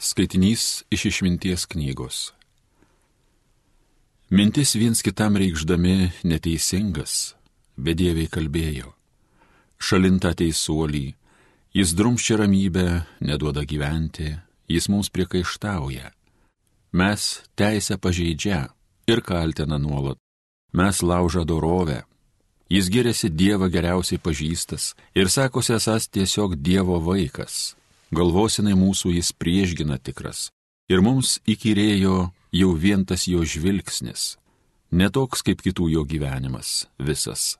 Skaitinys iš išminties knygos. Mintis viens kitam reikšdami neteisingas, bedieviai kalbėjo. Šalinta teisuolį, jis drumščia ramybę, neduoda gyventi, jis mums priekaištauja. Mes teisę pažeidžia ir kaltina nuolat. Mes laužą dorovę. Jis giriasi Dievą geriausiai pažįstas ir sakosi esas tiesiog Dievo vaikas galvosinai mūsų jis priešgina tikras. Ir mums įkyrėjo jau vien tas jo žvilgsnis, netoks kaip kitų jo gyvenimas, visas.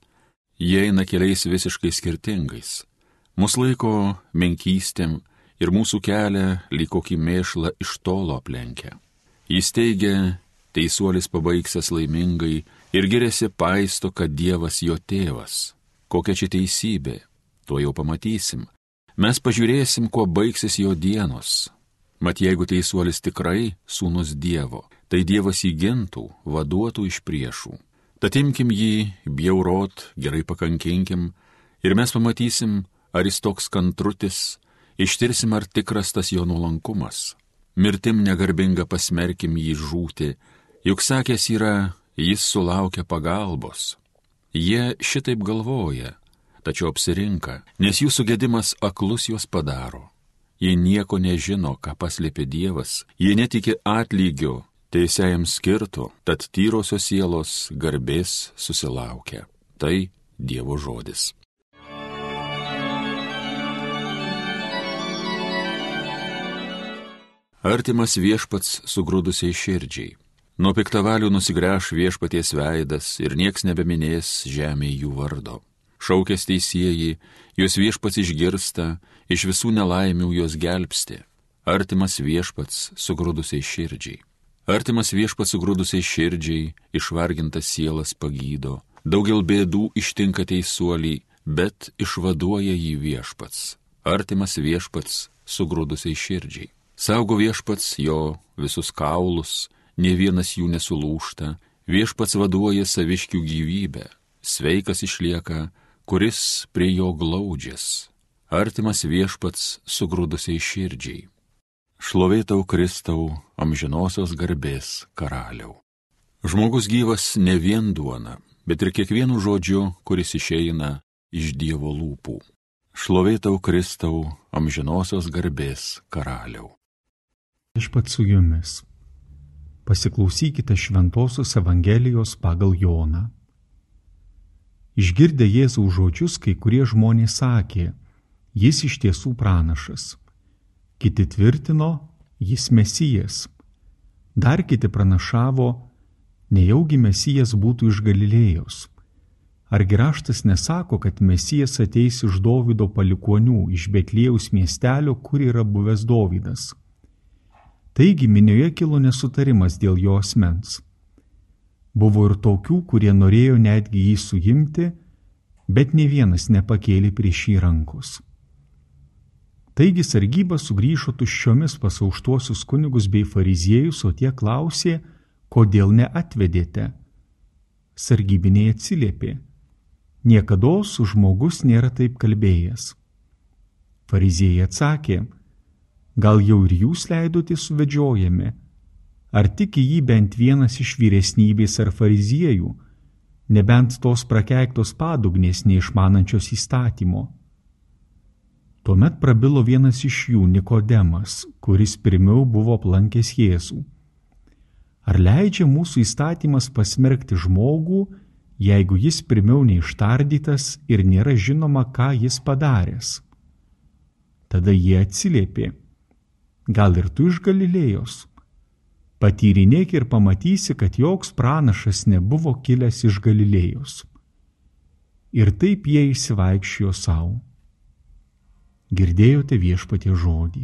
Jie eina keliais visiškai skirtingais. Mūsų laiko menkystėm ir mūsų kelią lyg kokį mėšlą iš tolo aplenkia. Jis teigia, teisuolis pabaigsęs laimingai ir geriasi paisto, kad Dievas jo tėvas. Kokia čia teisybė, to jau pamatysim, Mes pažiūrėsim, kuo baigsis jo dienos. Mat jeigu teisuolis tikrai sūnus Dievo, tai Dievas jį gintų, vaduotų iš priešų. Tad imkim jį, bjaurot, gerai pakankinkim ir mes pamatysim, ar jis toks kantrutis, ištirsim, ar tikras tas jo nuolankumas. Mirtim negarbinga pasmerkim jį žūti, juk sakęs yra, jis sulaukia pagalbos. Jie šitaip galvoja, tačiau apsirinka, nes jų sugedimas aklus juos padaro. Jie nieko nežino, ką paslėpė Dievas, jie netiki atlygio, teisėjam skirtų, tad tyrosios sielos garbės susilaukia. Tai Dievo žodis. Artimas viešpats sugrūdusiai širdžiai. Nuo piktavalių nusigręš viešpaties veidas ir nieks nebeminės žemėje jų vardo šaukės teisėjai, juos viešpats išgirsta, iš visų nelaimių juos gelbsti. Artimas viešpats sugrūdusiai širdžiai. Artimas viešpats sugrūdusiai širdžiai, išvargintas sielas pagydo, daugel bėdų ištinka teisuoliai, bet išvaduoja jį viešpats. Artimas viešpats sugrūdusiai širdžiai. Saugo viešpats jo visus kaulus, ne vienas jų nesulūšta, viešpats vaduoja saviškių gyvybę, sveikas išlieka kuris prie jo glaudžias, artimas viešpats sugrūdusiai širdžiai. Šlovėtau Kristau amžinosios garbės karaliau. Žmogus gyvas ne vien duona, bet ir kiekvienu žodžiu, kuris išeina iš Dievo lūpų. Šlovėtau Kristau amžinosios garbės karaliau. Aš pats su jumis. Pasiklausykite Šventojios Evangelijos pagal Joną. Išgirdę Jėzaus žodžius, kai kurie žmonės sakė, jis iš tiesų pranašas. Kiti tvirtino, jis mesijas. Dar kiti pranašavo, nejaugi mesijas būtų iš Galilėjos. Argi raštas nesako, kad mesijas ateis iš Dovido palikonių, iš Betlėjaus miestelio, kur yra buvęs Dovydas. Taigi minioje kilo nesutarimas dėl jo asmens. Buvo ir tokių, kurie norėjo netgi jį suimti, bet ne vienas nepakėlė prieš jį rankos. Taigi sargyba sugrįžo tuščiomis pas aukštuosius kunigus bei fariziejus, o tie klausė, kodėl neatvedėte. Sargybiniai atsiliepė, niekada žmogus nėra taip kalbėjęs. Fariziejai atsakė, gal jau ir jūs leidote suvedžiojami, Ar tiki jį bent vienas iš vyresnybės ar fariziejų, nebent tos prakeiktos padugnės neišmanančios įstatymo? Tuomet prabilo vienas iš jų Nikodemas, kuris pirmiau buvo aplankęs Jėzų. Ar leidžia mūsų įstatymas pasmerkti žmogų, jeigu jis pirmiau neištardytas ir nėra žinoma, ką jis padaręs? Tada jie atsiliepė, gal ir tu iš Galilėjos? Patyrinėk ir pamatysi, kad joks pranašas nebuvo kilęs iš Galilėjos. Ir taip jie įsivaikščiojo savo. Girdėjote viešpatie žodį.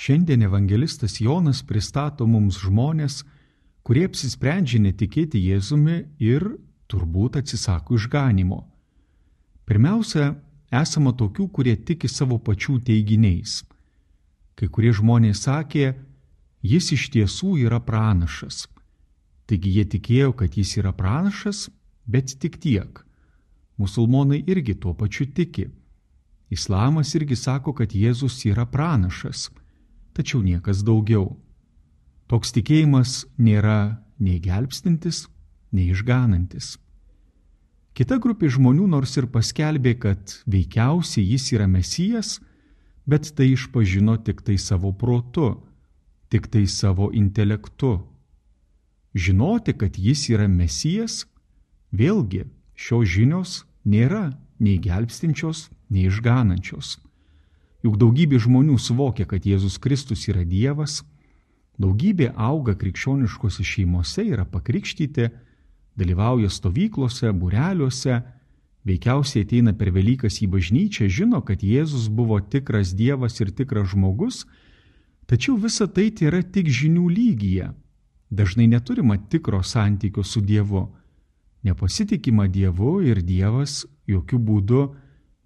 Šiandien evangelistas Jonas pristato mums žmonės, kurie apsisprendžia netikėti Jėzumi ir turbūt atsisako išganimo. Pirmiausia, esama tokių, kurie tiki savo pačių teiginiais. Kai kurie žmonės sakė, jis iš tiesų yra pranašas. Taigi jie tikėjo, kad jis yra pranašas, bet tik tiek. Musulmonai irgi tuo pačiu tiki. Islamas irgi sako, kad Jėzus yra pranašas, tačiau niekas daugiau. Toks tikėjimas nėra nei gelbstintis, nei išganantis. Kita grupė žmonių nors ir paskelbė, kad veikiausiai jis yra mesijas, bet tai išpažino tik tai savo protu, tik tai savo intelektu. Žinoti, kad jis yra mesijas, vėlgi šios žinios nėra nei gelbstinčios, nei išganančios. Juk daugybė žmonių suvokia, kad Jėzus Kristus yra Dievas, daugybė auga krikščioniškose šeimose, yra pakrikštyti, dalyvauja stovyklose, bureliuose, veikiausiai ateina per Velykas į bažnyčią, žino, kad Jėzus buvo tikras Dievas ir tikras žmogus, tačiau visa tai yra tik žinių lygyje. Dažnai neturima tikro santykio su Dievu. Nepasitikima Dievu ir Dievas jokių būdų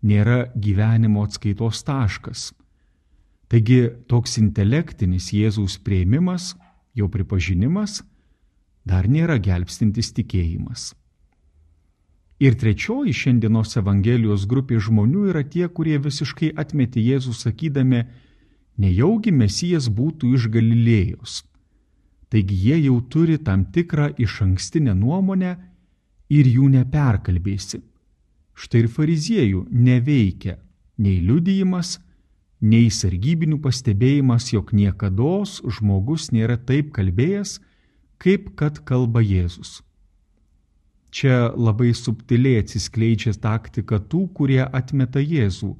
nėra gyvenimo atskaitos taškas. Taigi toks intelektinis Jėzaus prieimimas, jo pripažinimas, dar nėra gelbstintis tikėjimas. Ir trečioji šiandienos Evangelijos grupė žmonių yra tie, kurie visiškai atmetė Jėzų sakydami, nejaugi Mesijas būtų iš Galilėjos. Taigi jie jau turi tam tikrą iš ankstinę nuomonę ir jų neperkalbėsi. Štai ir fariziejų neveikia nei liudijimas, nei sargybinių pastebėjimas, jog niekada žmogus nėra taip kalbėjęs, kaip kad kalba Jėzus. Čia labai subtiliai atsiskleidžia taktika tų, kurie atmeta Jėzų.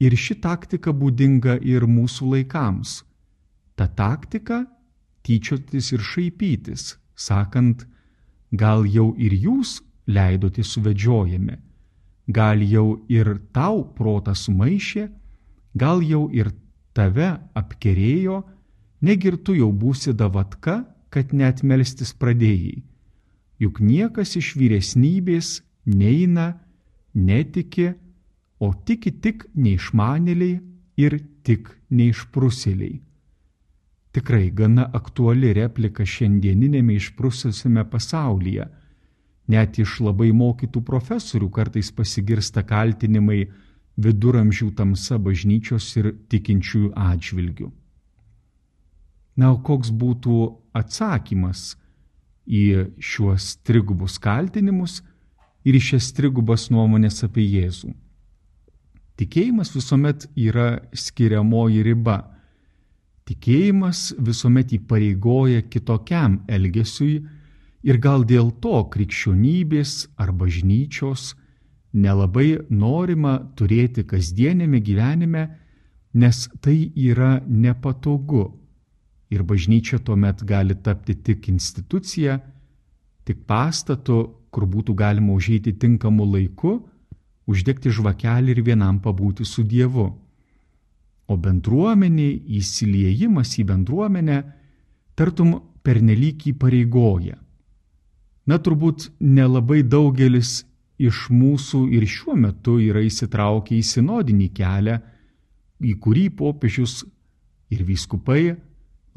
Ir ši taktika būdinga ir mūsų laikams. Ta taktika - tyčiotis ir šaipytis, sakant, gal jau ir jūs leidote suvedžiojami, gal jau ir tau protas sumaišė, gal jau ir tave apkerėjo, negirtų jau būsi davatka kad net melstis pradėjai. Juk niekas iš vyresnybės neina, netiki, o tiki tik neišmanėliai ir tik neišprusėliai. Tikrai gana aktuali replika šiandieninėme išprususiame pasaulyje. Net iš labai mokytų profesorių kartais pasigirsta kaltinimai viduramžių tamsa bažnyčios ir tikinčiųjų atžvilgių. Na, o koks būtų atsakymas į šiuos trigubus kaltinimus ir į šias trigubas nuomonės apie Jėzų? Tikėjimas visuomet yra skiriamoji riba. Tikėjimas visuomet įpareigoja kitokiam elgesiui ir gal dėl to krikščionybės ar bažnyčios nelabai norima turėti kasdienėme gyvenime, nes tai yra nepatogu ir bažnyčia tuomet gali tapti tik institucija, tik pastatu, kur būtų galima užeiti tinkamu laiku, uždegti žvakelį ir vienam pabūti su Dievu. O bendruomenė, įsiliejimas į bendruomenę, tartum pernelyg įpareigoja. Na turbūt nelabai daugelis iš mūsų ir šiuo metu yra įsitraukę į sinodinį kelią, į kurį popiežius ir vyskupai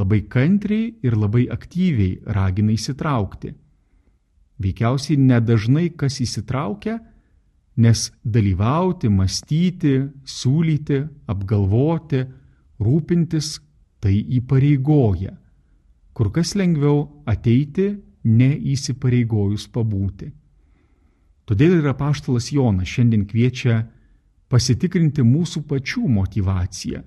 labai kantriai ir labai aktyviai ragina įsitraukti. Veikiausiai nedažnai kas įsitraukia, nes dalyvauti, mąstyti, siūlyti, apgalvoti, rūpintis tai įpareigoja. Kur kas lengviau ateiti, neįsipareigojus pabūti. Todėl ir apaštalas Jonas šiandien kviečia pasitikrinti mūsų pačių motivaciją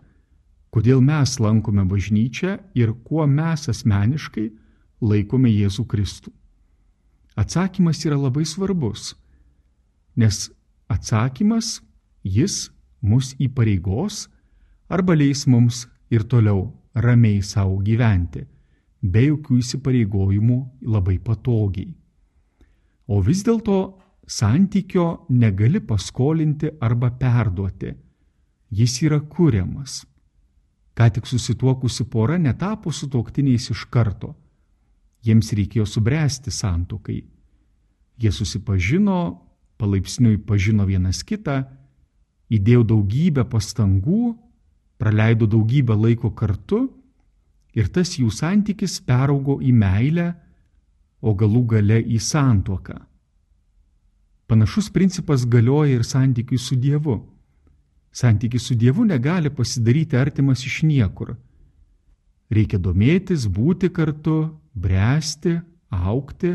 kodėl mes lankome bažnyčią ir kuo mes asmeniškai laikome Jėzų Kristų. Atsakymas yra labai svarbus, nes atsakymas jis mus įpareigos arba leis mums ir toliau ramiai savo gyventi, be jokių įsipareigojimų labai patogiai. O vis dėlto santykio negali paskolinti arba perduoti, jis yra kuriamas ką tik susituokusi pora netapo sutoktiniais iš karto. Jiems reikėjo subręsti santokai. Jie susipažino, palaipsniui pažino vienas kitą, įdėjo daugybę pastangų, praleido daugybę laiko kartu ir tas jų santykis peraugo į meilę, o galų gale į santuoką. Panašus principas galioja ir santykiui su Dievu. Santykis su Dievu negali pasidaryti artimas iš niekur. Reikia domėtis, būti kartu, bręsti, aukti,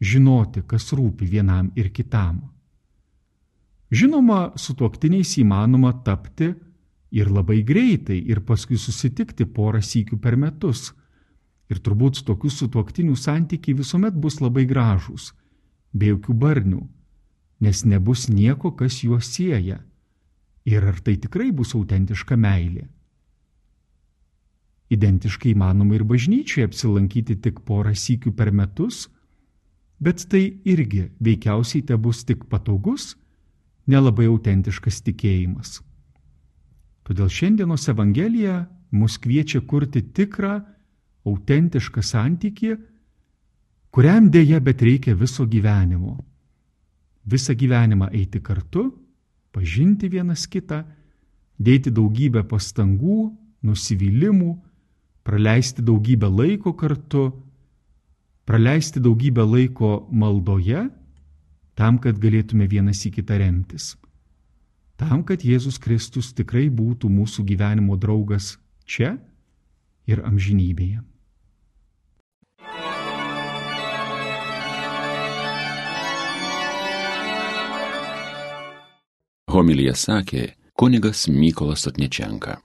žinoti, kas rūpi vienam ir kitam. Žinoma, su tuoktiniais įmanoma tapti ir labai greitai ir paskui susitikti porą sykių per metus. Ir turbūt tokių sutuoktinių santykiai visuomet bus labai gražūs, be jokių barnių, nes nebus nieko, kas juos sieja. Ir ar tai tikrai bus autentiška meilė? Identiškai įmanoma ir bažnyčioje apsilankyti tik porą sykių per metus, bet tai irgi veikiausiai te bus tik patogus, nelabai autentiškas tikėjimas. Todėl šiandienos Evangelija mus kviečia kurti tikrą, autentišką santykį, kuriam dėja bet reikia viso gyvenimo. Visą gyvenimą eiti kartu, pažinti vienas kitą, dėti daugybę pastangų, nusivylimų, praleisti daugybę laiko kartu, praleisti daugybę laiko maldoje, tam, kad galėtume vienas į kitą remtis. Tam, kad Jėzus Kristus tikrai būtų mūsų gyvenimo draugas čia ir amžinybėje. Homilija sakė kunigas Mykolas Atnečenka.